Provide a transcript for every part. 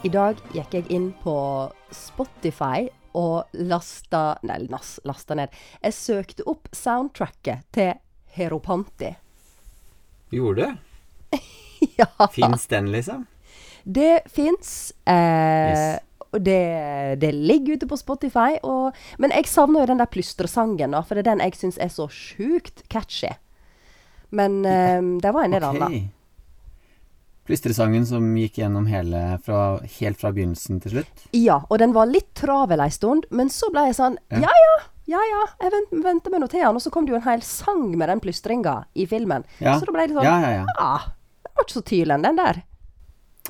I dag gikk jeg inn på Spotify og lasta Nei, nas, lasta ned. Jeg søkte opp soundtracket til Heropanti. Gjorde du? ja. Fins den, liksom? Det fins. Eh, Yes. det, det ligger ute på Spotify. Og, men jeg savner jo den der plystresangen, for det er den jeg syns er så sjukt catchy. Men eh, det var en del annen annet. Plystresangen som gikk gjennom hele fra, helt fra begynnelsen til slutt? Ja, og den var litt travel ei stund, men så ble jeg sånn Ja. Ja ja, ja jeg vent, venter med noe til han. Og så kom det jo en hel sang med den plystringa i filmen. Ja. Så da ble jeg litt sånn Ja, ja, ja. ja Den var ikke så tydelig, den der.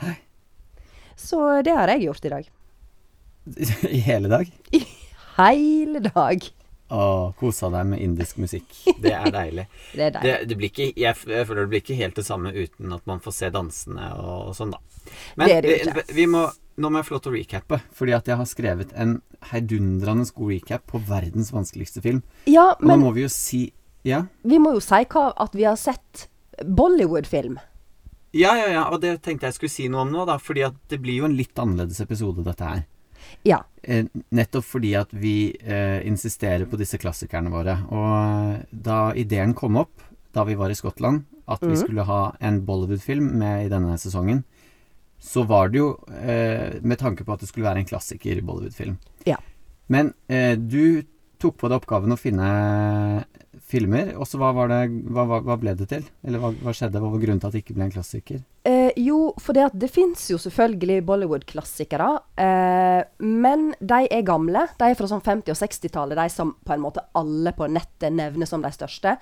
Hei. Så det har jeg gjort i dag. I hele dag? I hele dag. Og kosa deg med indisk musikk. Det er deilig. Det er deilig. det blir ikke, jeg, jeg føler det blir ikke helt det samme uten at man får se dansene og, og sånn, da. Men Det er det vi, vi må, nå må jeg få lov til å recappe, fordi at jeg har skrevet en heidundrende god recap på verdens vanskeligste film. Ja, Og nå må vi jo si Ja? vi må jo si hva, at vi har sett Bollywood-film. Ja, ja, ja, og det tenkte jeg skulle si noe om nå, da. Fordi at det blir jo en litt annerledes episode, dette her. Ja. Eh, nettopp fordi at vi eh, insisterer på disse klassikerne våre. Og eh, da ideen kom opp, da vi var i Skottland, at vi Mhm. skulle ha en Bollywood-film med i denne sesongen, så var det jo eh, med tanke på at det skulle være en klassiker Bollywood-film. Ja. Men eh, du tok på deg oppgaven å finne filmer, og så hva, hva, hva ble det til? Eller hva, hva skjedde? Hva var grunnen til at det ikke ble en klassiker? Eh, jo, for det, det fins jo selvfølgelig Bollywood-klassikere. Eh, men de er gamle. De er fra sånn 50- og 60-tallet, de som på en måte alle på nettet nevner som de største.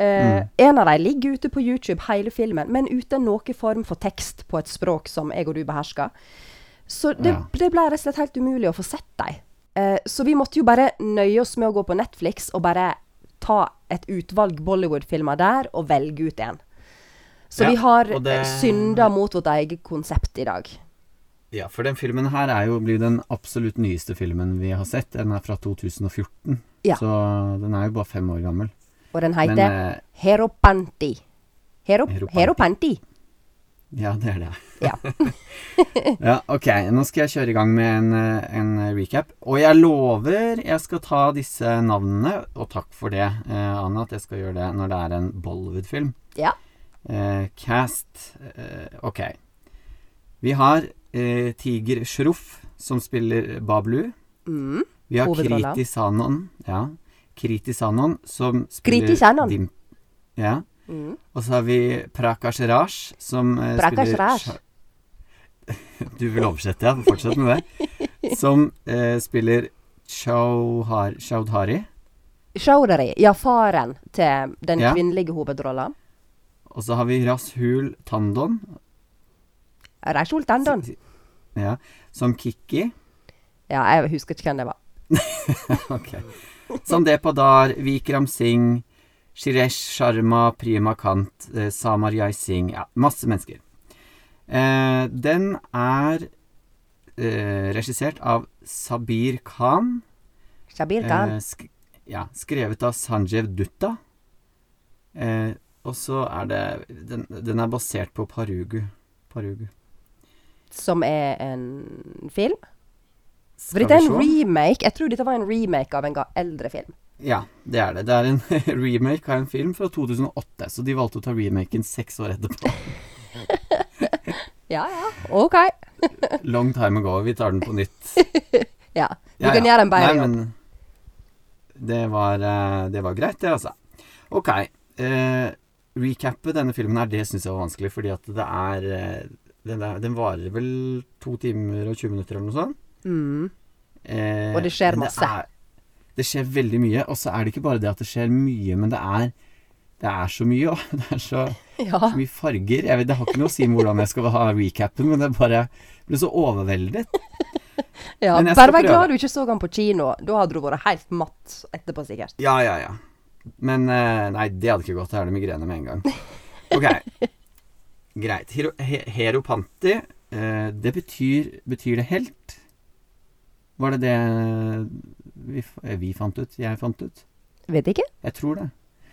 Eh, En av dem ligger ute på YouTube, hele filmen, men uten noen form for tekst på et språk som jeg og du behersker. Så det, Ja. det ble rett og slett helt umulig å få sett dem. Eh, så vi måtte jo bare nøye oss med å gå på Netflix og bare ta et utvalg Bollywood-filmer der og velge ut en. Så vi har det- eh, synda mot vårt eget konsept i dag. Ja, for den filmen her er jo blir den absolutt nyeste filmen vi har sett. Den er fra 2014, Ja. så den er jo bare fem år gammel. Og den heter Men eh, Heropanti. Hero, Heropanti. Heropanti. ja, det er det. Ja. Ja, ok. Nå skal jeg kjøre i gang med en, eh, en recap. Og jeg lover jeg skal ta disse navnene, og takk for det, eh, Anna, at jeg skal gjøre det når det er en Bollywood-film. ja. Eh, cast eh, Ok. Vi har eh, Tiger Shroff, som spiller Bablu. Mm. Vi har Kriti Sanon, ja. Kriti Sanon, som spiller. Dim, ja. Mm. Og så har vi Prakash Raj, som eh, Prakash spiller Raj. Du vil oversette, ja? Fortsett med det. Som eh, spiller Chaudhari. Chaudhari. Ja, faren til den Ja. kvinnelige hovedrolla. Og så har vi Rashul Tandon, Rashul Tandon. ja, som Kikki. Ja, jeg husker ikke hvem det var. Ok. Som Adar, Vikram Singh, Shiresh Sharma, Prima Kant, eh, Samar Jai Singh Ja, masse mennesker. Eh, den er eh, regissert av Sabir Khan. Sabir Khan. Eh, sk ja, skrevet av Sanjev Dutta. Eh, og så er det den, den er basert på Parugu. Parugu. som er en film. For det er en remake. Jeg tror dette var en remake av en eldre film. Ja, det er det. Det er en remake av en film fra 2008, så de valgte å ta remaken seks år etterpå. Ja, ja. OK. Long time ago. Vi tar den på nytt. Ja. Du Ja, kan ja. gjøre en bedre jobb. men det var, eh, det var greit, det, altså. Ok. Eh, recappe denne filmen her, det syns jeg var vanskelig, fordi at det er eh, den, er, den varer vel to timer og 20 minutter eller noe sånt. Mm. Eh, Og det skjer masse. er, det skjer veldig mye. Og så er det ikke bare det at det skjer mye, men det er, det er så mye, òg. det er så, Ja. så mye farger. Vet, Det har ikke noe å si med hvordan jeg skal ha recapen, men det bare ble så overveldet. ja. Bare vær glad du ikke så han på kino. Da hadde du vært helt matt etterpå, sikkert. Ja, ja, ja. Men eh, nei, det hadde ikke gått. Jeg har det migrene med en gang. Ok. Greit. Hero, he, Heropanti, eh, det betyr Betyr det helt? Var det det vi, eh, vi fant ut? Jeg fant ut? Vet ikke. Jeg tror det.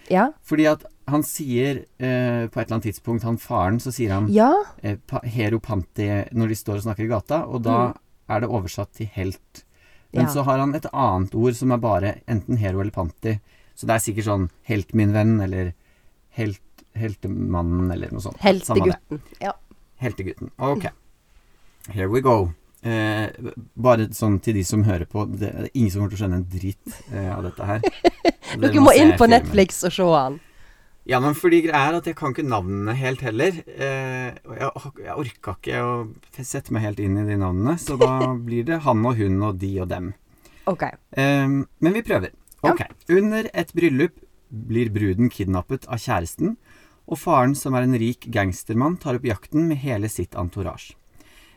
Ja. Fordi at han sier eh, på et eller annet tidspunkt, han faren, så sier han Ja. eh, heropanti Hero Panti når de står og snakker i gata, og da er det oversatt til helt. Men Ja. så har han et annet ord som er bare enten hero eller panti. Så det er sikkert sånn helt min venn, eller helt, heltemannen, eller noe sånt. Heltegutten. Ja. Heltegutten. Ok. Here we go. Eh, bare sånn til de som hører på, det er ingen som kommer til å skjønne en drit eh, av dette her. Dere må, må inn på filmen. Netflix og se han. Ja, men fordi greia er at jeg kan ikke navnene helt heller. Eh, jeg, jeg orka ikke å sette meg helt inn i de navnene, så da blir det han og hun og de og dem. OK. Ehm, men vi prøver. Ok. Under et bryllup blir bruden kidnappet av kjæresten, og faren, som er en rik gangstermann, tar opp jakten med hele sitt entourage.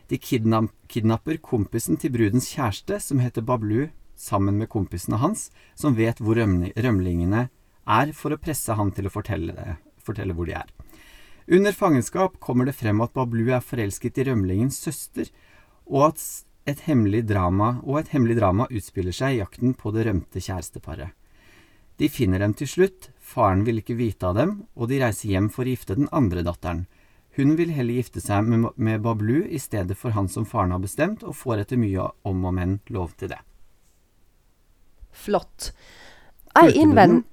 De kidnap kidnapper kompisen til brudens kjæreste, som heter Bablu, sammen med kompisene hans, som vet hvor rømlingene er, for å presse han til å fortelle, det, fortelle hvor de er. Under fangenskap kommer det frem at Bablu er forelsket i rømlingens søster, og at et hemmelig drama, og et hemmelig drama utspiller seg i jakten på det rømte kjæresteparet. De finner dem til slutt, faren vil ikke vite av dem, og de reiser hjem for å gifte den andre datteren. Hun vil heller gifte seg med, med Bablu i stedet for han som faren har bestemt, og får etter mye om og men lov til det. Flott. Ei innvend...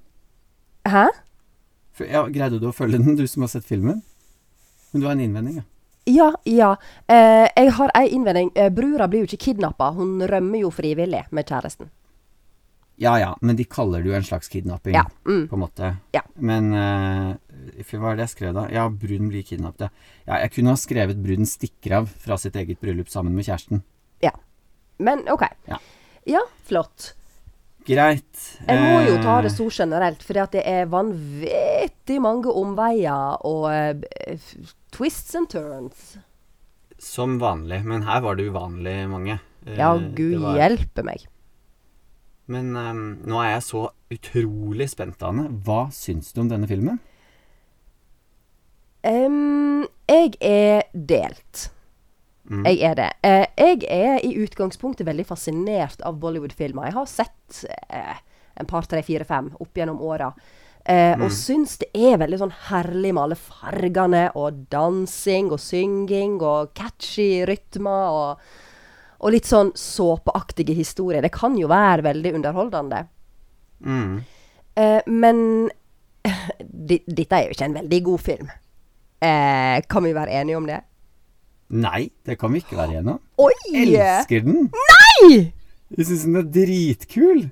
Hæ? Ja, greide du å følge den, du som har sett filmen? Men du har en innvending, ja. Ja, ja. Eh, jeg har ei innvending. Eh, brura blir jo ikke kidnappa. Hun rømmer jo frivillig med kjæresten. Ja ja, men de kaller det jo en slags kidnapping, Ja. Mm. på en måte. Ja. Men eh, Hva er det jeg skrev da? Ja, bruden blir kidnappet. ja. Jeg kunne ha skrevet 'bruden stikker av' fra sitt eget bryllup sammen med kjæresten. Ja. Men OK. Ja. Ja, flott. Greit. Jeg må jo ta Eh, det så generelt, at det er vanvittig mange omveier og uh, twists and turns. Som vanlig, men her var det uvanlig mange. Eh, Ja, gud var- hjelpe meg. Men um, nå er jeg så utrolig spent, Ane. Hva syns du om denne filmen? Um, jeg er delt. Mm. Jeg er det. Eh, jeg er i utgangspunktet veldig fascinert av Bollywood-filmer. Jeg har sett eh, en par, tre, fire, fem opp gjennom åra. Eh, Og syns det er veldig sånn herlig med alle fargene og dansing og synging og catchy rytmer og, og litt sånn såpeaktige historier. Det kan jo være veldig underholdende. Mm. Eh, men dette er jo ikke en veldig god film. Eh, kan vi være enige om det? Nei, det kan vi ikke være enige om. Oi! Elsker den! Nei! Jeg syns den er dritkul.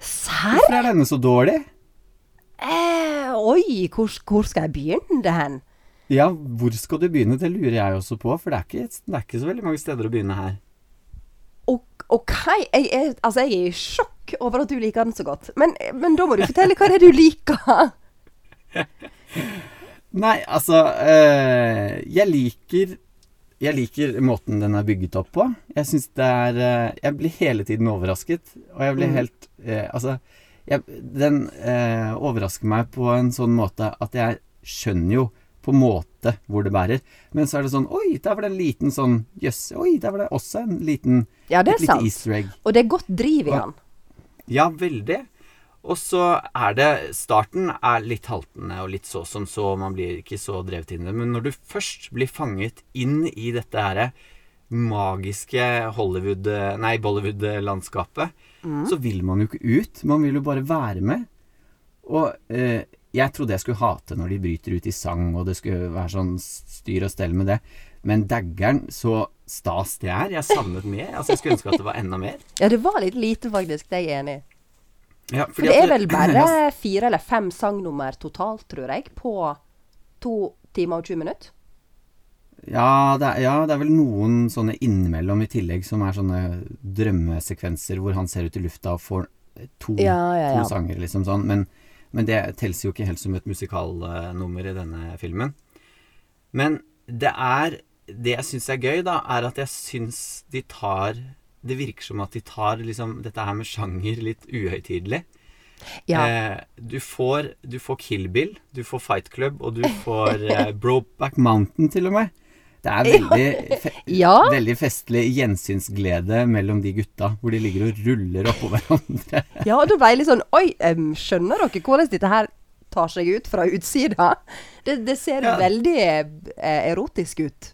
Serr? Hvorfor er denne så dårlig? Eh, oi, hvor, hvor skal jeg begynne hen? Ja, hvor skal du begynne? Det lurer jeg også på, for det er ikke, det er ikke så veldig mange steder å begynne her. Ok, jeg er, altså jeg er i sjokk over at du liker den så godt. Men, men da må du fortelle hva det er du liker. Nei, altså øh, Jeg liker Jeg liker måten den er bygget opp på. Jeg syns det er eh, Jeg blir hele tiden overrasket, og jeg blir Mm. helt eh, Altså jeg, Den eh, overrasker meg på en sånn måte at jeg skjønner jo på en måte hvor det bærer. Men så er det sånn Oi, der var det en liten sånn Jøss. oi, der var det også en liten Ja, det er sant. Og det er godt driv i han. Ja, veldig. Og så er det Starten er litt haltende og litt så som så, man blir ikke så drevet inn i det. Men når du først blir fanget inn i dette her magiske Hollywood Nei, Bollywood-landskapet, så vil man jo ikke ut. Man vil jo bare være med. Og eh, jeg trodde jeg skulle hate når de bryter ut i sang, og det skulle være sånn styr og stell med det. Men daggeren, så stas det er. Jeg savnet mer. Altså, jeg skulle ønske at det var enda mer. Ja, det var litt lite, faktisk. Det er jeg enig i. Ja, For det er vel bare fire eller fem sangnummer totalt, tror jeg, på to timer og 20 minutter. Ja det, er, ja, det er vel noen sånne innimellom i tillegg som er sånne drømmesekvenser hvor han ser ut i lufta og får to, Ja, ja, to sanger, liksom sånn. Men, men det telles jo ikke helt som et musikalnummer i denne filmen. Men det er Det jeg syns er gøy, da, er at jeg syns de tar Det virker som at de tar liksom dette her med sjanger litt uhøytidelig. Ja. Eh, du, får, du får Kill Bill, du får Fight Club, og du får eh, Brokeback Mountain til og med. Det er veldig, fe Ja. veldig festlig gjensynsglede mellom de gutta, hvor de ligger og ruller oppå hverandre. Ja, og da ble jeg litt sånn Oi, um, skjønner dere hvordan dette her tar seg ut fra utsida. Det, det ser Ja. veldig eh, erotisk ut.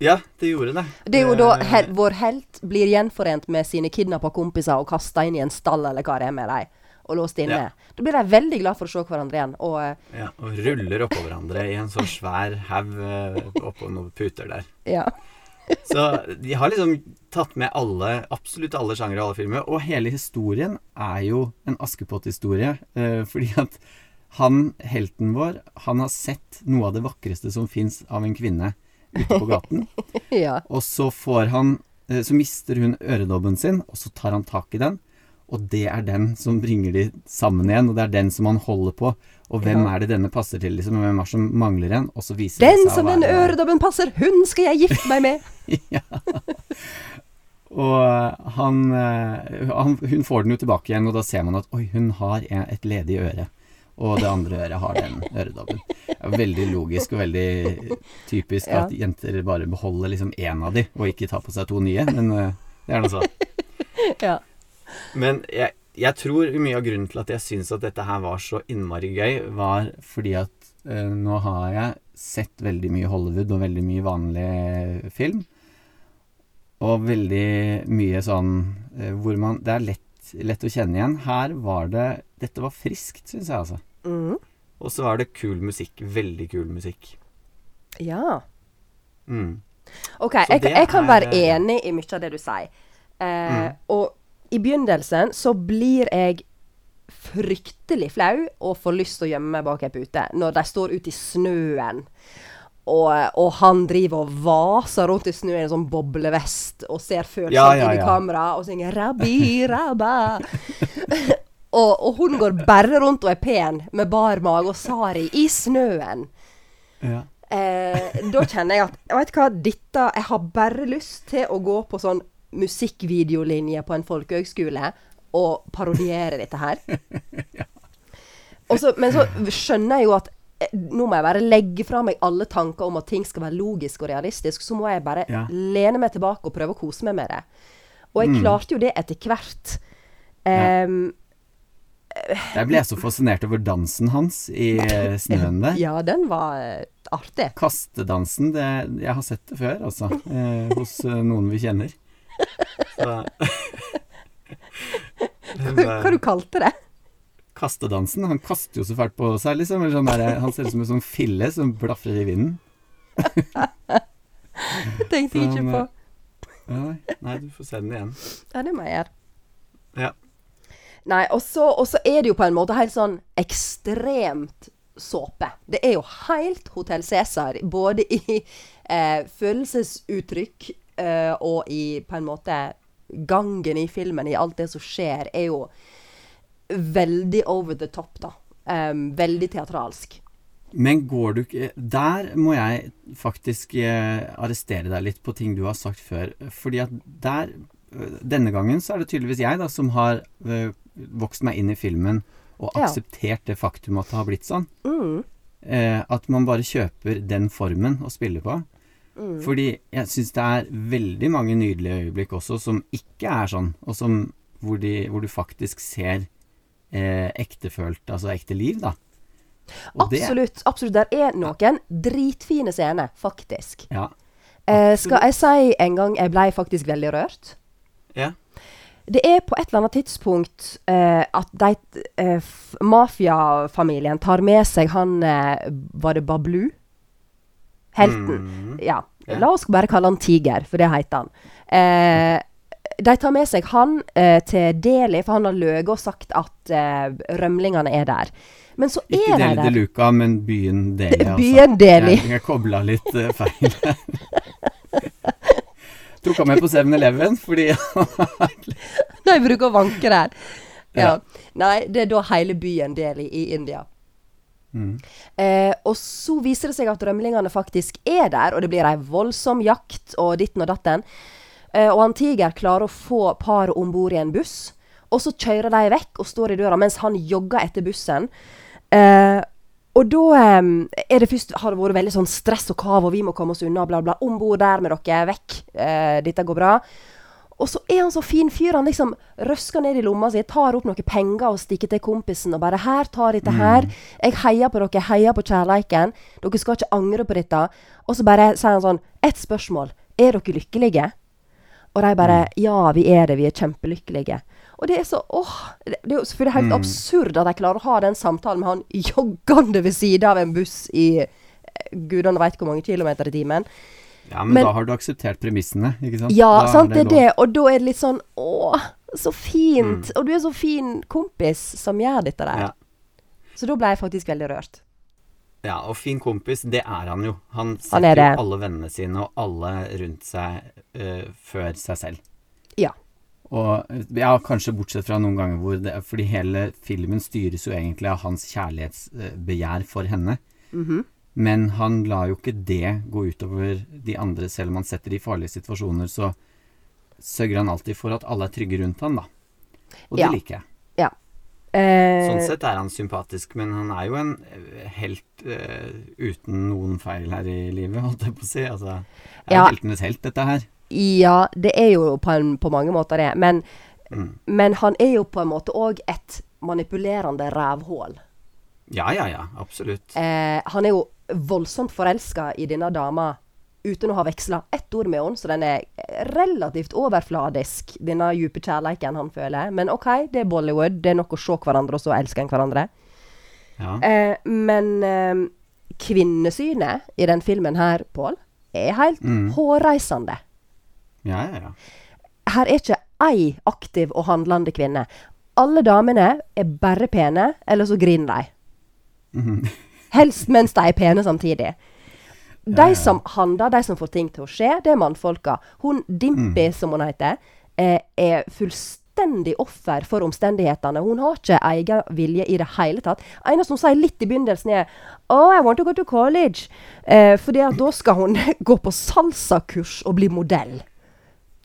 Ja, det gjorde det. Det er jo da he vår helt blir gjenforent med sine kidnappa kompiser og kasta inn i en stall eller hva det er med dem, og låst inne. Ja. Da blir de veldig glad for å se hverandre igjen. Og eh, Ja, og ruller oppå hverandre i en så svær haug eh, oppå noen puter der. ja. Så de har liksom tatt med alle, absolutt alle sjangere og alle filmer. Og hele historien er jo en Askepott-historie. Eh, fordi at han, helten vår, han har sett noe av det vakreste som fins av en kvinne ute på gaten. ja. Og så får han eh, Så mister hun øredobben sin, og så tar han tak i den. Og det er den som bringer de sammen igjen, og det er den som han holder på. Og hvem Ja. er det denne passer til, liksom? Og hvem er det som mangler en? Og så viser Den det seg som den øredobben passer, hun skal jeg gifte meg med! ja. Og eh, han, eh, han Hun får den jo tilbake igjen, og da ser man at oi, hun har et ledig øre. Og det andre øret har den øredobben. Det er veldig logisk og veldig typisk Ja. at jenter bare beholder liksom én av de, og ikke tar på seg to nye. Men eh, det er nå så. Ja. Men jeg, jeg tror mye av grunnen til at jeg syns at dette her var så innmari gøy, var fordi at uh, nå har jeg sett veldig mye Hollywood og veldig mye vanlig film. Og veldig mye sånn eh, hvor man Det er lett, lett å kjenne igjen. Her var det Dette var friskt, syns jeg, altså. Mhm. Og så er det kul musikk. Veldig kul musikk. ja. Mm. OK, jeg, jeg kan er, være eh, enig i mye av det du sier. Eh, Mm. Og i begynnelsen så blir jeg fryktelig flau og får lyst til å gjemme meg bak ei pute når de står ute i snøen. Og, og han driver og vaser rundt i snøen i en sånn boblevest og ser følsomt Ja, ja, inn i ja. kamera og synger 'Rabbi, rabba'. og, og hun går bare rundt og er pen med bar mage og sari i snøen. Ja. Eh, da kjenner jeg at Vet du hva, dette Jeg har bare lyst til å gå på sånn musikkvideolinje på en folkehøgskole og parodiere dette her. Også, men så skjønner jeg jo at eh, nå må jeg bare legge fra meg alle tanker om at ting skal være logisk og realistisk. Så må jeg bare Ja. lene meg tilbake og prøve å kose meg med det. Og jeg Mm. klarte jo det etter hvert. Ja. Jeg ble så fascinert over dansen hans i eh, snøen der. ja, den var eh, artig. Kastedansen, det, jeg har sett det før, altså. Eh, hos eh, noen vi kjenner. Så Hva, hva du kalte det? Kastedansen. Han kaster jo så fælt på seg, liksom. Sånn der, han ser ut som en sånn fille som blafrer i vinden. Tenkte jeg ikke på. Nei, nei, du får se den igjen. Ja, det må jeg gjøre. Ja. Nei, og så, er det jo på en måte helt sånn ekstremt såpe. Det er jo helt Hotell Cæsar, både i eh, følelsesuttrykk eh, og i på en måte gangen i filmen, i alt det som skjer, er jo veldig over the top, da. Um, veldig teatralsk. Men går du ikke Der må jeg faktisk eh, arrestere deg litt på ting du har sagt før. Fordi at der Denne gangen så er det tydeligvis jeg da som har eh, vokst meg inn i filmen og akseptert det faktum at det har blitt sånn. Mm. Eh, at man bare kjøper den formen å spille på. Mm. Fordi jeg syns det er veldig mange nydelige øyeblikk også som ikke er sånn, og som hvor, de, hvor du faktisk ser eh, ektefølt, altså ekte liv, da. Og det- Absolutt. absolutt. Der er noen dritfine scener, faktisk. Ja. Eh, skal jeg si en gang jeg ble faktisk veldig rørt? Ja. Det er på et eller annet tidspunkt eh, at de eh, mafiafamilien tar med seg han eh, Var det Bablu? Helten. Mm. Ja. La oss bare kalle han Tiger, for det heter han. Eh, de tar med seg han eh, til Deli, for han har løyet og sagt at eh, rømlingene er der. Men så Ikke er de Deli de der. Luca, men byen Deli. Det- altså. byen Delhi. Jeg, jeg kobla litt eh, feil. Tok han med på 7-Eleven fordi De bruker å vanke der. Ja. Ja. Nei, det er da hele byen Delhi i India. mm. Eh, og så viser det seg at rømlingene faktisk er der, og det blir ei voldsom jakt og ditten og datten. Eh, og han Tiger klarer å få paret om bord i en buss, og så kjører de vekk og står i døra mens han jogger etter bussen. Eh, og da det først har det vært veldig sånn stress og kav, og vi må komme oss unna, bla, bla. Om bord der med dere, vekk. Eh, dette går bra. Og så er han så fin fyr. Han liksom røsker ned i lomma si, tar opp noen penger og stikker til kompisen og bare 'Her, ta dette her. Jeg heier på dere. Heier på kjærleiken. Dere skal ikke angre på dette.' Og så bare sier han sånn Ett spørsmål. Er dere lykkelige? Og de bare 'Ja, vi er det. Vi er kjempelykkelige'. Og det er så åh, Det det er jo selvfølgelig helt absurd at de klarer å ha den samtalen med han joggende ved siden av en buss i eh, gudene veit hvor mange kilometer i timen. Ja, men, Men- da har du akseptert premissene, ikke sant? Ja, Da sant, det er det. Og da er det litt sånn åh, så fint! Mm. Og du er så fin kompis som gjør dette der. Ja. Så da ble jeg faktisk veldig rørt. Ja, og fin kompis, det er han jo. Han Han setter han jo alle vennene sine og alle rundt seg uh, før seg selv. Ja. Og ja, kanskje bortsett fra noen ganger hvor det Fordi hele filmen styres jo egentlig av hans kjærlighetsbegjær for henne. Mhm. Men han lar jo ikke det gå utover de andre, selv om han setter de i farlige situasjoner, så sørger han alltid for at alle er trygge rundt han, da. Og det Ja. liker jeg. Eh, Sånn sett er han sympatisk, men han er jo en eh, helt eh, uten noen feil her i livet, holdt jeg på å si. Altså, det er Ja. heltenes helt, dette her. Ja, det er jo på, en, på mange måter det. Men, Mm. men han er jo på en måte òg et manipulerende rævhål. Ja, ja, ja, absolutt. Eh, han er jo voldsomt forelska i denne dama uten å ha veksla ett ord med henne, så den er relativt overfladisk, denne dype kjærleiken han føler. Men OK, det er Bollywood. Det er nok å se hverandre, og så elsker en hverandre. Ja. Eh, men eh, kvinnesynet i den filmen her, Pål, er helt Mm. hårreisende. Ja, ja, ja. Her er ikke ei aktiv og handlende kvinne. Alle damene er bare pene, eller så griner de. Mhm. Helst mens de er pene samtidig. De som handler, de som får ting til å skje, det er mannfolka. Hun Dimpy, Mm. som hun heter, eh, er fullstendig offer for omstendighetene. Hun har ikke egen vilje i det hele tatt. Eneste hun sier litt i begynnelsen, er Oh, I want to go to college. Eh, fordi at da skal hun gå på salsakurs og bli modell.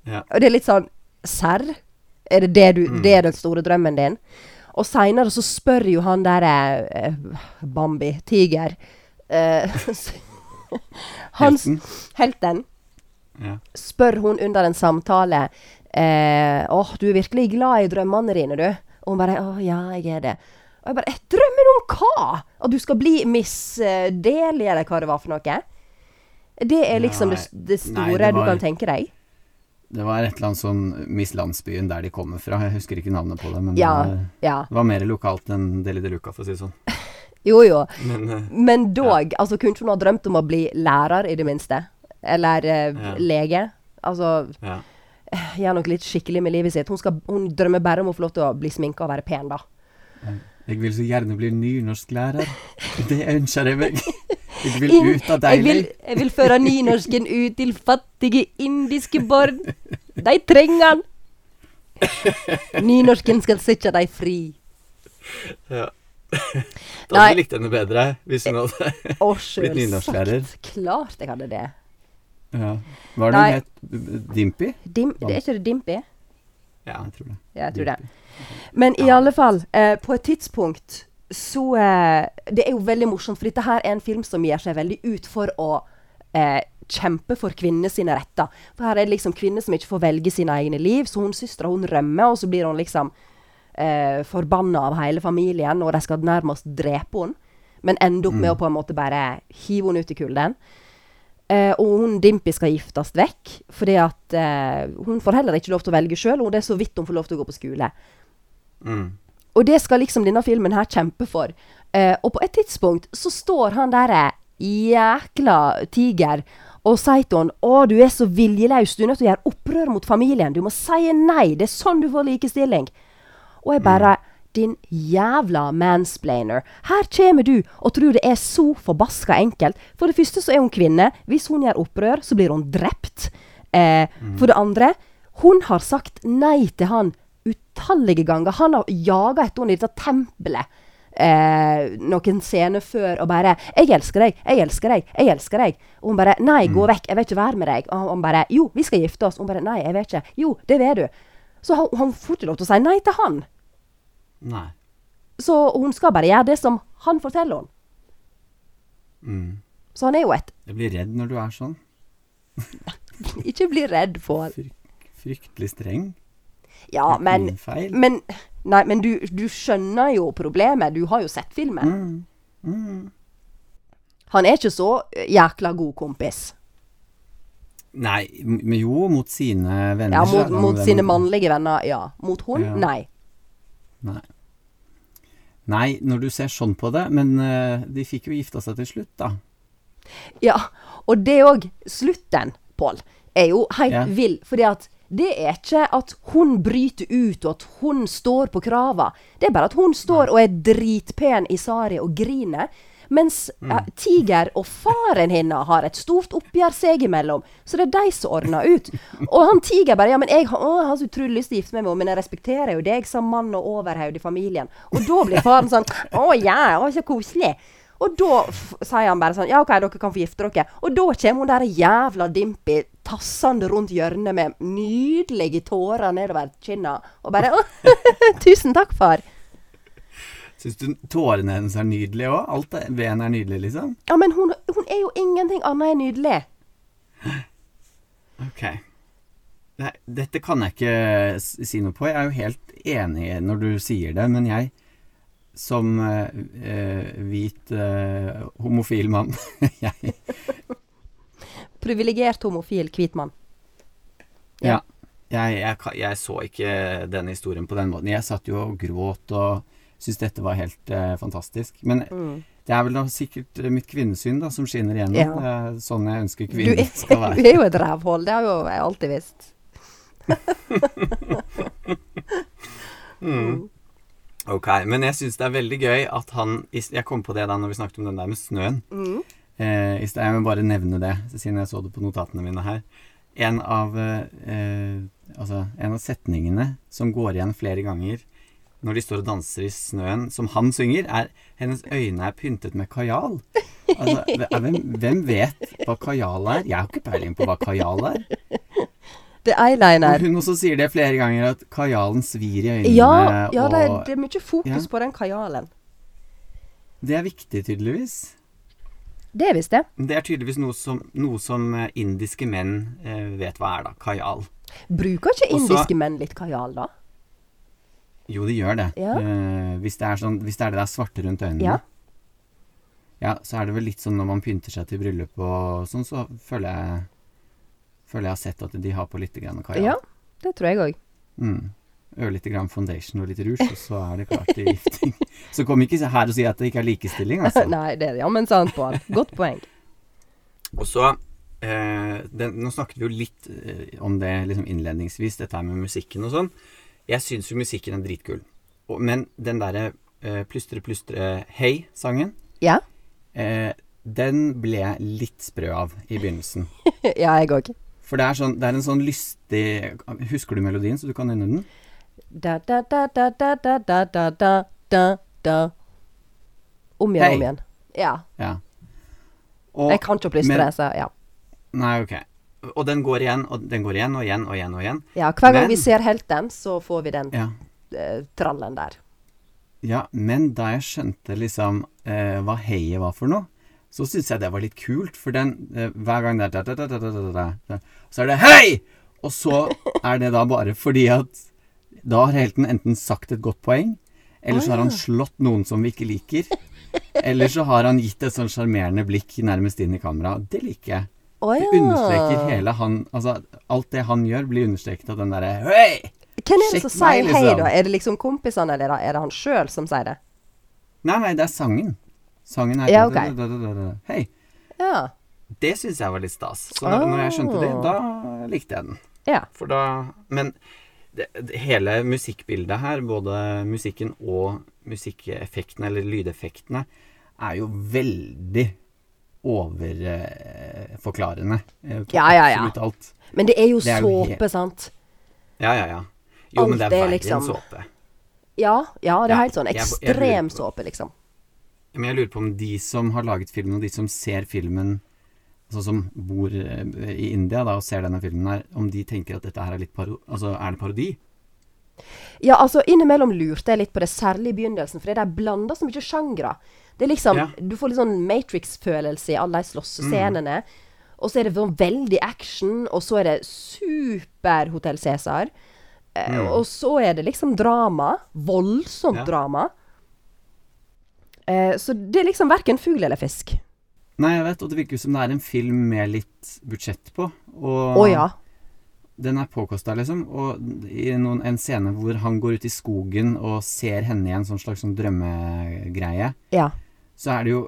Ja. Og det er litt sånn Serr? Er det det du Mm. Det er den store drømmen din? Og seinere så spør jo han der eh, Bambi, tiger eh, Hans Helten. helten Ja. spør hun under en samtale eh, Åh, du er virkelig glad i drømmene dine, du? Og hun bare Å, ja, jeg er det. Og jeg bare «Eh, Drømmen om hva? At du skal bli Miss Delia, eller hva det var for noe? Det er liksom det, det Nei, store var... du kan tenke deg? Det var et eller annet sånn Miss Landsbyen der de kommer fra. Jeg husker ikke navnet på det, men Ja. var, Ja. det var mer lokalt enn Deli de Luca, for å si det sånn. Jo, jo. Men eh, Men dog, altså kunne ikke hun ha drømt om å bli lærer, i det minste? Eller uh, Ja. lege? Altså, ja. gjør noe litt skikkelig med livet sitt. Hun, skal, hun drømmer bare om å få lov til å bli sminka og være pen, da. Jeg vil så gjerne bli nynorsklærer. Det ønsker jeg meg. Jeg vil Inn- ut av jeg, vil, jeg vil føre nynorsken ut til fattige indiske barn. De trenger den. Nynorsken skal sette dem fri. Ja. Da hadde du likt henne bedre hvis hun hadde Og Blitt nynorsklærer. sagt, Klart jeg hadde det. ja. Var det Nei. hun het? Dimpy? Dim, det er ikke det Dimpy? Ja, jeg tror det. Ja, jeg tror det. Men i Ja. alle fall, eh, på et tidspunkt så eh, Det er jo veldig morsomt, for dette her er en film som gir seg veldig ut for å eh, kjempe for kvinner sine retter. For her er det liksom kvinner som ikke får velge sine egne liv, så hun søstera hun rømmer, og så blir hun liksom eh, forbanna av hele familien, og de skal nærmest drepe henne. Men ender opp med å på en måte bare hive henne ut i kulden. Eh, og hun Dimpy skal giftes vekk, fordi at eh, hun får heller ikke lov til å velge sjøl, det er så vidt hun får lov til å gå på skole. Mm. Og det skal liksom denne filmen her kjempe for. Eh, og på et tidspunkt så står han derre jækla tiger og sier til han 'Å, du er så viljeløs. Du er nødt til å gjøre opprør mot familien. Du må si nei. Det er sånn du får likestilling.' Og jeg bare Din jævla mansplainer. Her kommer du og tror det er så forbaska enkelt. For det første så er hun kvinne. Hvis hun gjør opprør, så blir hun drept. Eh, For det andre, hun har sagt nei til han utallige ganger. Han har jaga etter henne i dette tempelet eh, noen scener før og bare 'Jeg elsker deg, jeg elsker deg, jeg elsker deg.' Og hun bare 'Nei, gå vekk, jeg vil ikke være med deg.' Og han bare 'Jo, vi skal gifte oss.' Og hun bare 'Nei, jeg vet ikke.' 'Jo, det vil du.' Så han, han får ikke lov til å si nei til han. Nei. Så hun skal bare gjøre det som han forteller henne. Mm. Så han er jo et Jeg blir redd når du er sånn. Ikke bli redd, for Fryk, fryktelig streng. Ja, men. Men, nei, men du, du skjønner jo problemet. Du har jo sett filmen. Mm. Mm. Han er ikke så eh, jækla god kompis. Nei, men jo, mot sine venner. Ja, mot, mot sine mannlige venner, ja. Mot hun, Ja. nei. Nei. Nei, når du ser sånn på det, men uh, de fikk jo gifta seg til slutt, da. Ja, og det òg. Slutten, Pål, er jo helt Ja. vill. Fordi at det er ikke at hun bryter ut, og at hun står på krava. Det er bare at hun står og er dritpen i sari og griner. Mens Mm. eh, Tiger og faren hennes har et stort oppgjør seg imellom. Så det er de som ordner ut. Og han Tiger bare Ja, men jeg, har- å, jeg har så utrolig lyst til å gifte meg med henne, men jeg respekterer jo deg som mann og overhode i familien. Og da blir faren sånn Å ja, å, så koselig. Og da sier han bare sånn Ja, OK, dere kan få gifte dere. Og da kommer hun der jævla Dimpi tassende rundt hjørnet med nydelige tårer nedover kinna og bare Å, tusen takk, far. Syns du tårene hennes er nydelige òg? Alt ved henne er nydelig, liksom? Ja, men hun, hun er jo ingenting annet enn nydelig. Ok. Nei, dette kan jeg ikke si noe på. Jeg er jo helt enig når du sier det, men jeg som eh, eh, hvit eh, homofil mann jeg, Privilegert homofil hvit mann. ja. Jeg, jeg, jeg så ikke denne historien på den måten. Jeg satt jo og gråt og syntes dette var helt eh, fantastisk. Men Mm. det er vel da sikkert mitt kvinnesyn da som skinner igjennom. Ja. Sånn jeg ønsker kvinner er, skal du er jo et rævhold. Det har jo jeg alltid visst. Mm. Ok, men jeg syns det er veldig gøy at han Jeg kom på det da når vi snakket om den der med snøen. Mm. Eh, jeg vil bare nevne det, siden jeg så det på notatene mine her. En av, eh, altså, en av setningene som går igjen flere ganger når de står og danser i snøen, som han synger, er 'Hennes øyne er pyntet med kajal'. Altså, hvem, hvem vet hva kajal er? Jeg har ikke peiling på hva kajal er. Er eyeliner. Og hun også sier det flere ganger, at kajalen svir i øynene. Ja, ja det, er, det er mye fokus Ja. på den kajalen. det er viktig, tydeligvis. Det er visst det. Det er tydeligvis noe som, noe som eh, indiske menn eh, vet hva er, da. Kajal. Bruker ikke indiske Også, menn litt kajal, da? Jo, de gjør det. Ja. Eh, hvis, det er sånn, hvis det er det der svarte rundt øynene. Ja. Ja, så er det vel litt sånn når man pynter seg til bryllup og sånn, så føler jeg Føler jeg har sett at de har på litt grann kajal. Ja, det tror jeg òg. Mm. Ørlite grann foundation og litt rouge, og så er det klart til gifting. Så kom ikke her og si at det ikke er likestilling, altså. Nei, det er jammen sant, Pål. Godt poeng. Og så eh, den, Nå snakket vi jo litt eh, om det liksom innledningsvis, dette her med musikken og sånn. Jeg syns jo musikken er dritkul. Og, men den derre eh, plystre, plystre, hei-sangen, Ja? eh, den ble jeg litt sprø av i begynnelsen. ja, jeg òg. For det er, sånn, det er en sånn lystig Husker du melodien, så du kan nynne den? Da, da, da, da, da, da, da, da, da, da. Om igjen, hey. om igjen. Ja. Ja. Og, Jeg kan ikke å plystre, det, så ja. Nei, ok. Og den går igjen, og den går igjen og igjen og igjen og igjen. ja. Hver gang Men- vi ser helten, så får vi den Ja. eh, trallen der. Ja, men da jeg skjønte liksom eh, hva heiet var for noe, så syns jeg det var litt kult, for den eh, Hver gang det er Så er det 'hei!' Og så er det da bare fordi at da har helten enten sagt et godt poeng, eller så har han slått noen som vi ikke liker. Eller så har han gitt et sånn sjarmerende blikk nærmest inn i kamera. Det liker jeg. Det understreker hele han Altså, alt det han gjør, blir understreket av den derre 'hei!' Hvem er det som sier hei, da? Liksom. Er det liksom kompisene, eller er det han sjøl som sier det? Nei, nei, det er sangen. Sangen er Ja, okay. Hei. Ja. Det syns jeg var litt stas. Så når, når jeg skjønte det, da likte jeg den. Ja. For da Men det, det, hele musikkbildet her, både musikken og musikkeffektene, eller lydeffektene, er jo veldig overforklarende. Eh, på Ja, ja, ja. Alt. Men det er jo Det er såpe, sant? Ja, ja, ja. Jo, men det er er verre liksom- enn såpe. Ja, ja, det er helt sånn ekstrem såpe, liksom. Men jeg lurer på om de som har laget filmen, og de som ser filmen Altså som bor eh, i India da og ser denne filmen her, om de tenker at dette her er litt paro... Altså, er det parodi? Ja, altså innimellom lurte jeg litt på det, særlig i begynnelsen, for det er blanda så mye sjangre. Det er liksom Ja. Du får litt sånn Matrix-følelse i alle de slåssescenene. Og så er det sånn veldig action, og så er det super Hotell Cæsar. Eh, Mm. Og så er det liksom drama. Voldsomt Ja. drama. Eh, så det er liksom verken fugl eller fisk. Nei, jeg vet, og det virker jo som det er en film med litt budsjett på. Og oh, ja. den er påkosta, liksom. Og i noen, en scene hvor han går ut i skogen og ser henne i en sånn slags sånn drømmegreie, Ja. så er det jo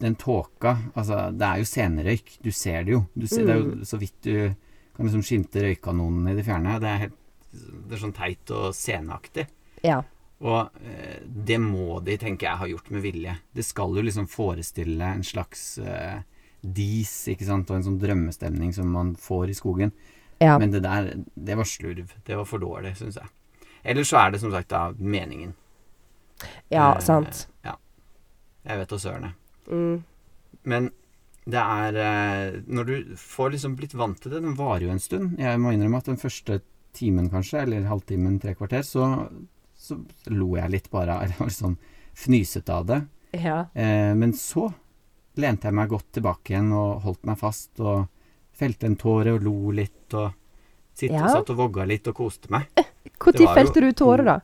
den tåka Altså, det er jo scenerøyk. Du ser det jo. Du ser, Det er jo så vidt du kan liksom skimte røykkanonene i det fjerne. Det er helt Det er sånn teit og sceneaktig. Ja. Og eh, det må de, tenker jeg, ha gjort med vilje. Det skal jo liksom forestille en slags eh, dis, ikke sant, og en sånn drømmestemning som man får i skogen. ja. Men det der, det var slurv. Det var for dårlig, syns jeg. Ellers så er det som sagt da meningen. ja, Eh, sant. Ja. Jeg vet da søren, jeg. Mm. Men det er eh, Når du får liksom blitt vant til det Den varer jo en stund. Jeg må innrømme at den første timen, kanskje, eller halvtimen, tre kvarter, så, så lo jeg litt bare. Eller var litt sånn fnyset av det. Ja. Eh, men så lente jeg meg godt tilbake igjen og holdt meg fast og felte en tåre og lo litt og sitt, Ja. satt og vogga litt og koste meg. Når eh, felte du tårer, da?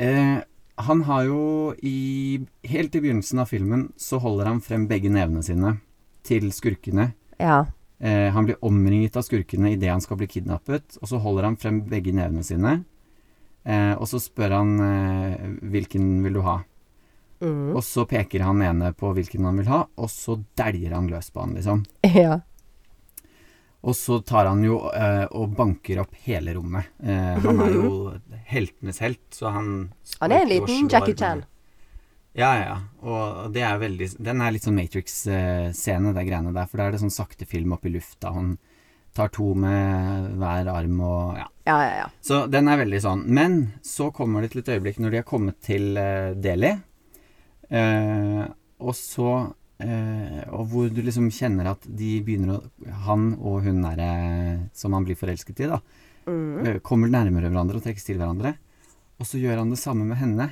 Eh, han har jo i Helt i begynnelsen av filmen så holder han frem begge nevene sine til skurkene. Ja. Eh, han blir omringet av skurkene idet han skal bli kidnappet, og så holder han frem begge nevene sine. Eh, og så spør han eh, hvilken vil du ha. Mm. Og så peker han ene på hvilken han vil ha, og så dæljer han løs på han, liksom. Ja. Og så tar han jo eh, og banker opp hele rommet. Eh, han er jo heltenes helt, så han Han er en liten Jackie Chan. Ja, ja, ja. Og det er veldig Den er litt sånn Matrix-scene, det greiene der. For da er det sånn sakte film opp i lufta. Han tar to med hver arm og Ja. Ja, ja, ja. Så den er veldig sånn. Men så kommer det til et øyeblikk når de har kommet til uh, Delhi, uh, og så uh, Og hvor du liksom kjenner at de begynner å Han og hun derre som han blir forelsket i, da, Mm. kommer nærmere hverandre og trekkes til hverandre. Og så gjør han det samme med henne.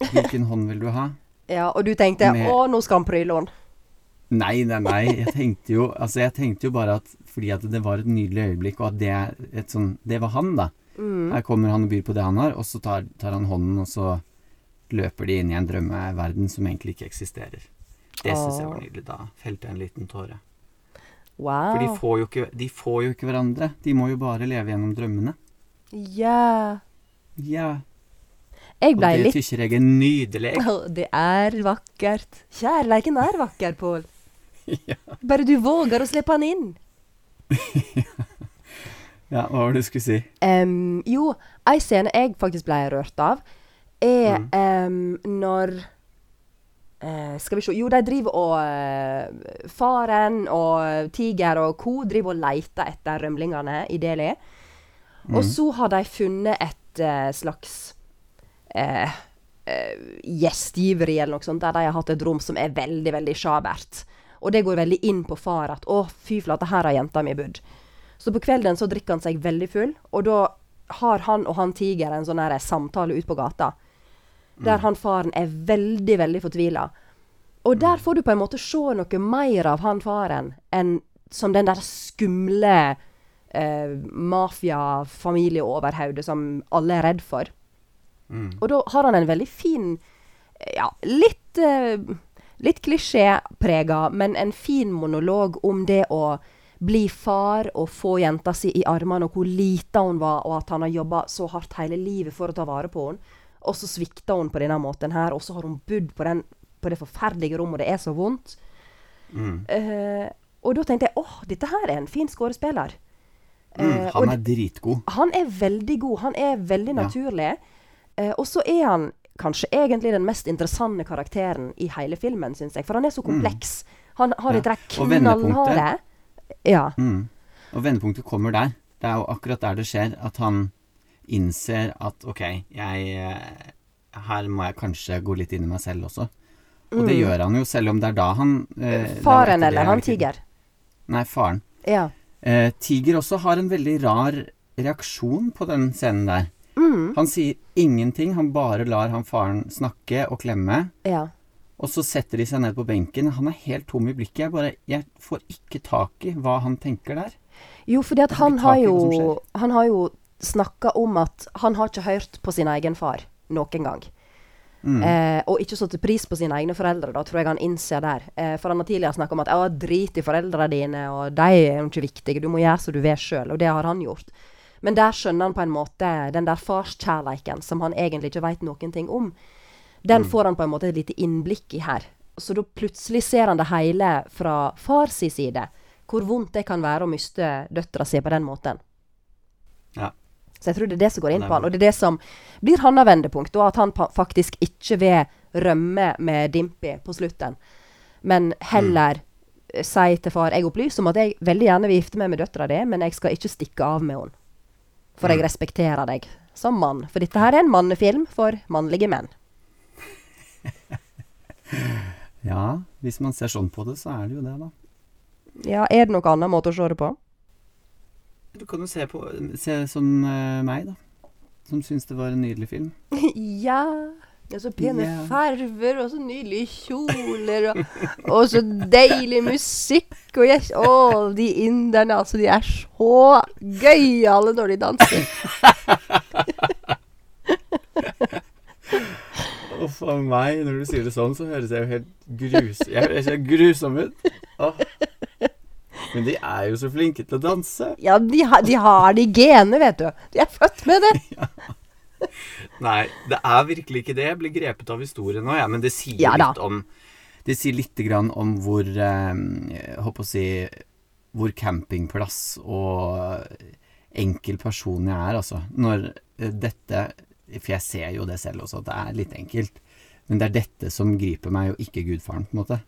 Hvilken hånd vil du ha? ja. Og du tenkte Med- 'Å, nå skal han pryle henne'. Nei, nei, nei. Jeg tenkte jo Altså, jeg tenkte jo bare at fordi at det var et nydelig øyeblikk, og at det, er et sånn, det var han, da. Mm. Her kommer han og byr på det han har, og så tar, tar han hånden, og så løper de inn i en drømmeverden som egentlig ikke eksisterer. Det syns jeg var nydelig. Da felte jeg en liten tåre. Wow. For de får, jo ikke, de får jo ikke hverandre. De må jo bare leve gjennom drømmene. Ja. Ja. Jeg Og det litt tykker jeg er nydelig. Det er vakkert. Kjærleiken er vakker, Pål. ja. Bare du våger å slippe han inn. Ja, hva var det du skulle si? Um, jo, ei scene jeg faktisk ble rørt av, er Mm. um, når uh, Skal vi se Jo, de driver og uh, Faren og Tiger og co. driver og leter etter rømlingene i Delhi. Og så har de funnet et uh, slags gjestgiveri eller noe sånt, der de har hatt et rom som er veldig, veldig sjabert. Og det går veldig inn på far at 'Å, fy flate, her har jenta mi bodd'. Så på kvelden så drikker han seg veldig full, og da har han og han tiger en sånn her samtale ute på gata. Der han faren er veldig, veldig fortvila. Og der får du på en måte se noe mer av han faren enn som den der skumle eh, mafia-familieoverhodet som alle er redd for. Mm. Og da har han en veldig fin Ja, litt eh, Litt klisjéprega, men en fin monolog om det å bli far og få jenta si i armene, og hvor lita hun var, og at han har jobba så hardt hele livet for å ta vare på henne. Og så svikta hun på denne måten her, og så har hun bodd på, den, på det forferdelige rommet, og det er så vondt. Mm. Uh, og da tenkte jeg åh, dette her er en fin skuespiller. Mm. Eh, Han er dritgod. han er veldig god. Han er veldig Ja. naturlig. Eh, og så er han kanskje egentlig den mest interessante karakteren i hele filmen, syns jeg. For han er så kompleks. Han har Mm. Ja. et rekk knallharde Ja. Mm. Og vendepunktet kommer der. Det er jo akkurat der det skjer, at han innser at ok, jeg eh, Her må jeg kanskje gå litt inn i meg selv også. Og det gjør han jo, selv om det er da han eh, Mm. Faren eller er han tiger. Nei, faren. Ja. Eh, Tiger også har en veldig rar reaksjon på den scenen der. Mm. Han sier ingenting, han bare lar han faren snakke og klemme. Ja. Og så setter de seg ned på benken. Han er helt tom i blikket. Jeg bare Jeg får ikke tak i hva han tenker der. Jo, fordi at han har jo. Han har jo snakka om at han har ikke hørt på sin egen far noen gang. Mm. Eh, og ikke satt pris på sine egne foreldre, da, tror jeg han innser der. Eh, for han har tidligere snakka om at «Å, drit i foreldrene dine, og de er jo ikke viktige, du må gjøre som du vil sjøl. Og det har han gjort. Men der skjønner han på en måte den der farskjærleiken som han egentlig ikke veit noen ting om. Den får han på en måte et lite innblikk i her. Så da plutselig ser han det hele fra fars side. Hvor vondt det kan være å miste døtra si på den måten. Ja. Så jeg tror det er det som går inn på han. Og det er det som blir hans vendepunkt. Og at han faktisk ikke vil rømme med Dimpy på slutten. Men heller mm. si til far Jeg opplyser om at jeg veldig gjerne vil gifte meg med døtra di, men jeg skal ikke stikke av med henne. For jeg Mm. respekterer deg som mann. For dette her er en mannefilm for mannlige menn. Ja, hvis man ser sånn på det, så er det jo det, da. Ja, er det noen annen måte å se det på? Du kan jo se på Se som eh, meg, da. Som syns det var en nydelig film. ja. Er så pene yeah. farver, og så nydelige kjoler, og, og så deilig musikk. Og yes, å, de inderne, altså, de er så gøyale når de danser. Og for meg, når du sier det sånn, så høres jeg jo helt grus... Jeg helt grusom ut. Åh. Men de er jo så flinke til å danse. Ja, de, har- de har de genene, vet du. De er født med det. Nei, det er virkelig ikke det. Jeg blir grepet av historien nå, ja. Men det sier Ja litt om Det sier lite grann om hvor eh, Jeg håper å si Hvor campingplass og enkel person jeg er, altså. Når eh, dette For jeg ser jo det selv også, at det er litt enkelt. Men det er dette som griper meg, og ikke gudfaren, på en måte.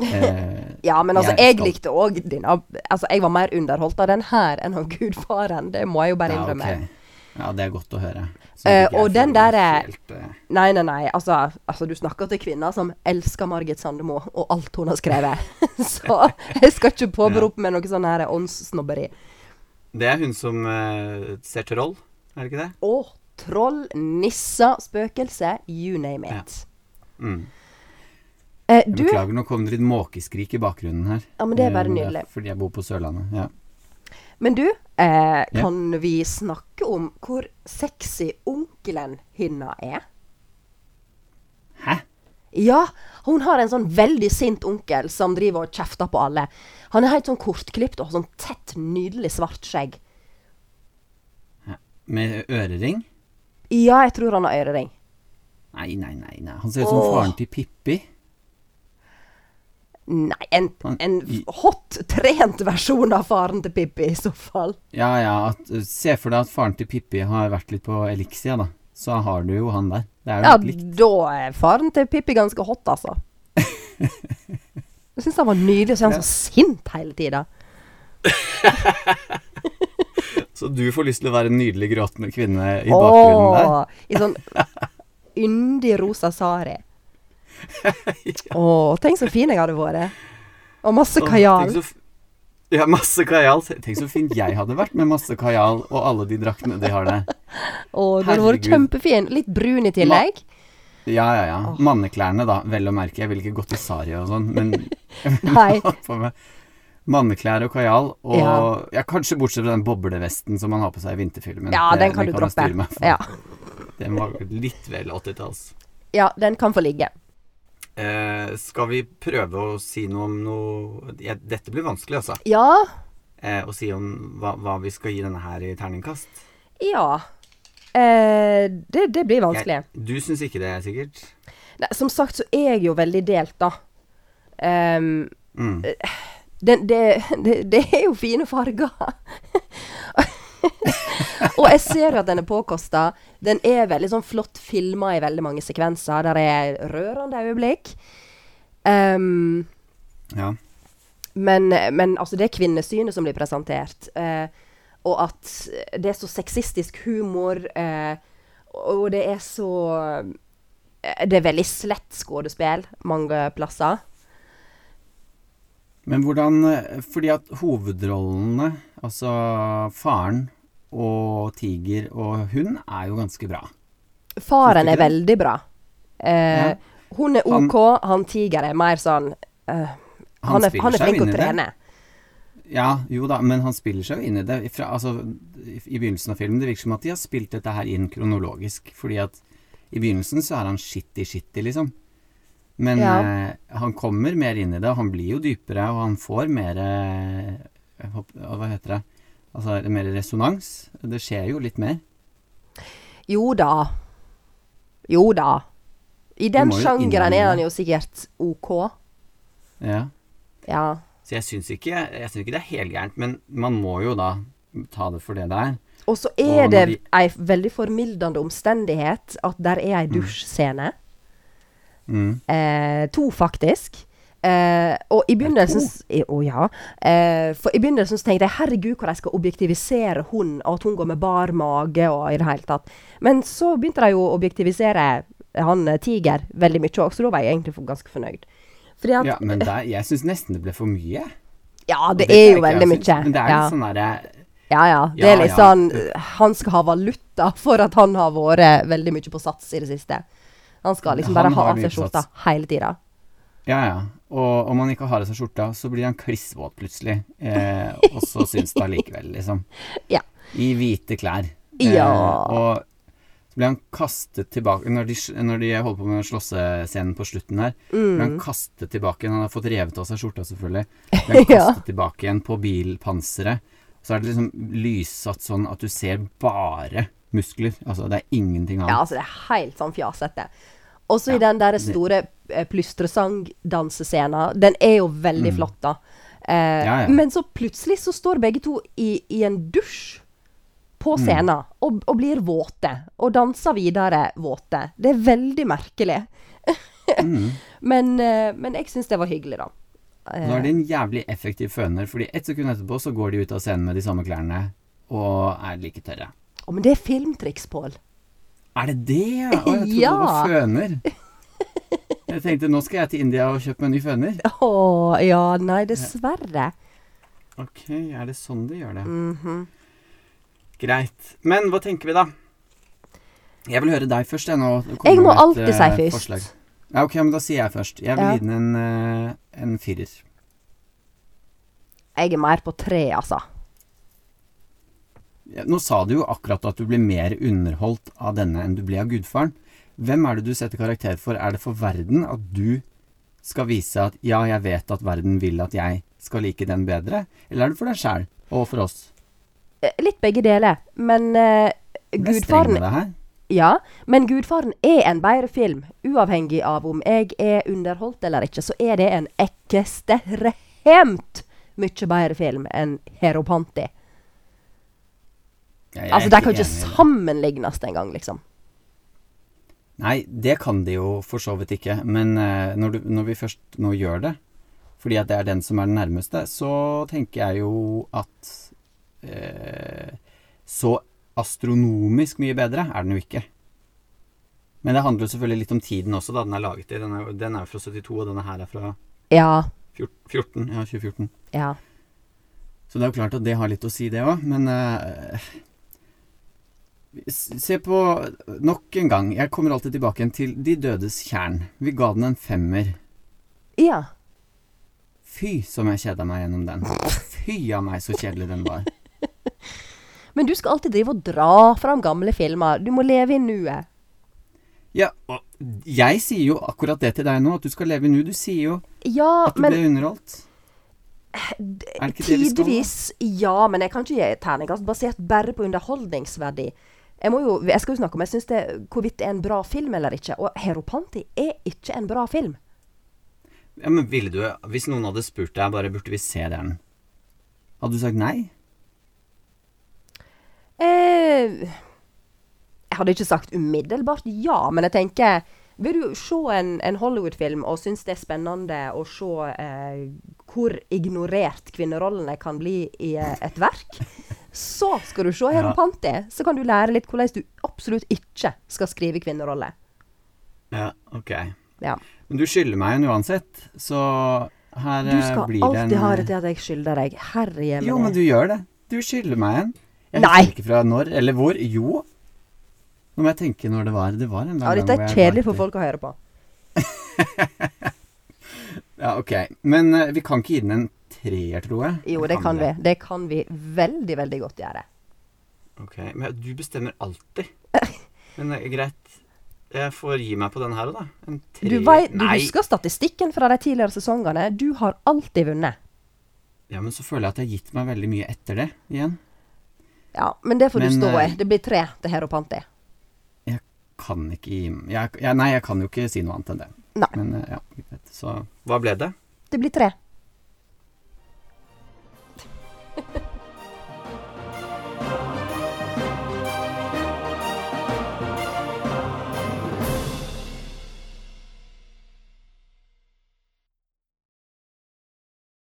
Eh, Ja, men altså, Jeg jeg likte òg denne Altså, jeg var mer underholdt av den her enn av Gudfaren. Det må jeg jo bare innrømme. ja, innrømme. Ja, det er godt å høre. Jeg og den derre helt, eh, Nei, nei, nei. Altså, altså du snakker til kvinner som elsker Margit Sandemo og alt hun har skrevet. Så jeg skal ikke påberope meg noe sånn her åndssnobberi. Det er hun som uh, ser troll, er det ikke det? Å, troll, nisser, spøkelse, you name it. Mm. Eh, du, Beklager, nå kom det litt måkeskrik i bakgrunnen her. Ja, men det er bare nydelig. Fordi jeg bor på Sørlandet. Ja. Men du, eh, kan vi snakke om hvor sexy onkelen hinna er? Hæ? Ja, hun har en sånn veldig sint onkel som driver og kjefter på alle. Han er helt sånn kortklipt og har sånn tett, nydelig svart skjegg. Med ørering? Ja, jeg tror han har ørering. Nei, nei, nei. nei. Han ser ut som Åh. faren til Pippi. Nei, en, en hot, trent versjon av faren til Pippi i så fall. Ja, ja. At, eh, se for deg at faren til Pippi har vært litt på Elixia, da. Så har du jo han der. Det er jo Ja, likt. da er faren til Pippi ganske hot, altså. Jeg syns han var nydelig, så er han så sint hele tida. Så du får lyst til å være en nydelig gråtende kvinne i bakgrunnen der? Åh, I sånn yndig rosa sari. Å, tenk så fin jeg hadde vært. Og masse kajal. tenk Ja, masse kajal. Tenk så fint jeg hadde vært med masse kajal og alle de draktene de har der. Å, du hadde vært kjempefin. Litt brun i tillegg. Ja, ja, ja. Manneklærne, da. Vel å merke. Jeg ville ikke gått i sari og sånn, men Nei. manneklær og kajal. Og Ja. ja. kanskje bortsett fra den boblevesten som man har på seg i vinterfilmen. Ja, den kan det du kan droppe. Ja. Den var litt vel 80-talls. ja, den kan få ligge. Eh, skal vi prøve å si noe om noe ja, Dette blir vanskelig, altså. Ja. Eh, å si om hva, hva vi skal gi denne her i terningkast. Ja. Eh, det, det blir vanskelig. Jeg, du syns ikke det, sikkert? Nei, som sagt så er jeg jo veldig delt, da. Um, Mm. den, det, det, det er jo fine farger. og jeg ser jo at den er påkosta. Den er veldig sånn flott filma i veldig mange sekvenser. Der er rørende øyeblikk. Um, Ja. men, men altså, det er kvinnesynet som blir presentert. Uh, og at det er så sexistisk humor. Uh, og det er så eh, Det er veldig slett skuespill mange plasser. Men hvordan Fordi at hovedrollene, altså faren og Tiger og hun, er jo ganske bra. Faren er veldig bra. Eh, Ja. Hun er OK, han Tiger er mer sånn eh, han, er, han er flink til å trene. Ja, jo da, men han spiller seg jo inn i det. Fra, altså, I i begynnelsen av filmen Det virker som at de har spilt dette her inn kronologisk. Fordi at i begynnelsen så er han shitty-shitty, liksom. Men Ja. eh, han kommer mer inn i det, og han blir jo dypere, og han får mer eh, Hva heter det? Altså er det mer resonans. Det skjer jo litt mer. Jo da. Jo da. I den sjangeren er han jo sikkert OK. Ja. Ja. Så jeg syns ikke, jeg synes ikke det er helgærent, men man må jo da ta det for det det er. Og så er og det de- ei veldig formildende omstendighet at der er ei dusjscene. Mm. Eh, to, faktisk. Eh, og i begynnelsen Å ja. Eh, for i begynnelsen så tenkte jeg herregud hvor de skal objektivisere hun, og at hun går med bar mage og i det hele tatt. Men så begynte de jo å objektivisere han eh, Tiger veldig mye òg, så da var jeg egentlig ganske fornøyd. Fordi at Ja, men der, jeg syns nesten det ble for mye. Ja, det, det er jo veldig mye. Men det er ja. litt sånn derre ja, ja. Det er litt sånn eh, Han skal ha valuta for at han har vært veldig mye på sats i det siste. Han skal liksom Han bare ha av seg skjorta hele tida. Ja, ja. Og om han ikke har av seg skjorta, så blir han klissvåt plutselig. Eh, og så syns det allikevel, liksom. Ja. I hvite klær. Ja. Eh, og så blir han kastet tilbake Når de, når de holder på med slåssescenen på slutten her, blir Mm. han kastet tilbake igjen. Han har fått revet av seg skjorta, selvfølgelig. Blir han Ja. kastet tilbake igjen på bilpanseret. Så er det liksom lyssatt sånn at du ser bare muskler. Altså, det er ingenting annet. Ja, altså det er helt sånn fjasete. Og så Ja, i den der det- eh, plystresang-dansescena. Den er jo veldig Mm. flott, da. Eh, Ja, ja. Men så plutselig så står begge to i, i en dusj på Mm. scenen og, og blir våte. Og danser videre våte. Det er veldig merkelig. Mm. Men, eh, men jeg syns det var hyggelig, da. Eh, Nå er de en jævlig effektiv føner, fordi ett sekund etterpå så går de ut av scenen med de samme klærne og er like tørre. Å, men det er filmtriks, Pål. Er det det? Å, jeg trodde Ja. det var føner. Jeg tenkte nå skal jeg til India og kjøpe meg en ny føner. Å ja, nei, dessverre. Ok, er det sånn de gjør det? Mhm. Greit. Men hva tenker vi, da? Jeg vil høre deg først. Jeg, nå Jeg må alltid et, si eh, først. forslag. Ja, ok, men da sier jeg først. Jeg vil Ja. gi den en, eh, en firer. Jeg er mer på tre, altså. Nå sa du jo akkurat at du ble mer underholdt av denne enn du ble av gudfaren. Hvem er det du setter karakter for? Er det for verden at du skal vise at ja, jeg vet at verden vil at jeg skal like den bedre? Eller er det for deg sjæl og for oss? Eh, Litt begge deler. Men med Gudfaren. Ja, men Gudfaren er en bedre film. Uavhengig av om jeg er underholdt eller ikke, så er det en ekstremt mye bedre film enn Heropanti. Ja, Altså, de kan ikke sammenlignes engang, liksom. Nei, det kan de jo for så vidt ikke. Men eh, når, du, når vi først nå gjør det, fordi at det er den som er den nærmeste, så tenker jeg jo at eh, Så astronomisk mye bedre er den jo ikke. Men det handler jo selvfølgelig litt om tiden også, da den er laget i. Den er, jo- den er fra 72, og denne her er fra Ja. 14, ja, 2014. Ja. Så det er jo klart at det har litt å si, det òg. Men eh, Se på Nok en gang. Jeg kommer alltid tilbake igjen til De dødes kjern. Vi ga den en femmer. Ja. Fy som jeg kjeda meg gjennom den. Fy av meg så kjedelig den var. Men du skal alltid drive og dra fram gamle filmer. Du må leve i nuet. Ja, og jeg sier jo akkurat det til deg nå, at du skal leve i nuet. Du sier jo Ja, at du men ble underholdt. Er? Tidvis, ja, men jeg kan ikke gi terningkast basert bare på underholdningsverdi. Jeg, jo, jeg skal jo snakke om jeg synes det, hvorvidt det er en bra film eller ikke. Og Heropanti er ikke en bra film. Ja, men ville du Hvis noen hadde spurt deg bare burde vi se den, hadde du sagt nei? Eh, jeg hadde ikke sagt umiddelbart ja, men jeg tenker Vil du se en, en Hollywood-film og synes det er spennende å se eh, hvor ignorert kvinnerollene kan bli i eh, et verk, så skal du se her om Panti, Så kan du lære litt hvordan du absolutt ikke skal skrive kvinnerolle. Ja, ok. Ja. Men du skylder meg en uansett, så her Du eh, skal blir det en alltid ha rett det til at jeg skylder deg. Herre jemini. Jo, men du gjør det. Du skylder meg en. Jeg Nei. husker ikke fra når eller hvor. Jo. Nå må jeg tenke når det var. Det var en Ja, dette er kjedelig for folk å høre på. Ja, ok. Men uh, vi kan ikke gi den en treer, tror jeg. Jo, det kan vi. Det kan vi veldig, veldig godt gjøre. Ok, Men du bestemmer alltid. Men eh, greit. Jeg får gi meg på den her, da. En Du, vet, du husker statistikken fra de tidligere sesongene. Du har alltid vunnet. Ja, men så føler jeg at jeg har gitt meg veldig mye etter det igjen. Ja, men det får Men, du stå i. eh, Det blir tre til Heropanti. Jeg kan ikke gi jeg, jeg, Nei, jeg kan jo ikke si noe annet enn det. Nei. Men eh, ja. Så hva ble det? Det blir tre. Ha ha ha.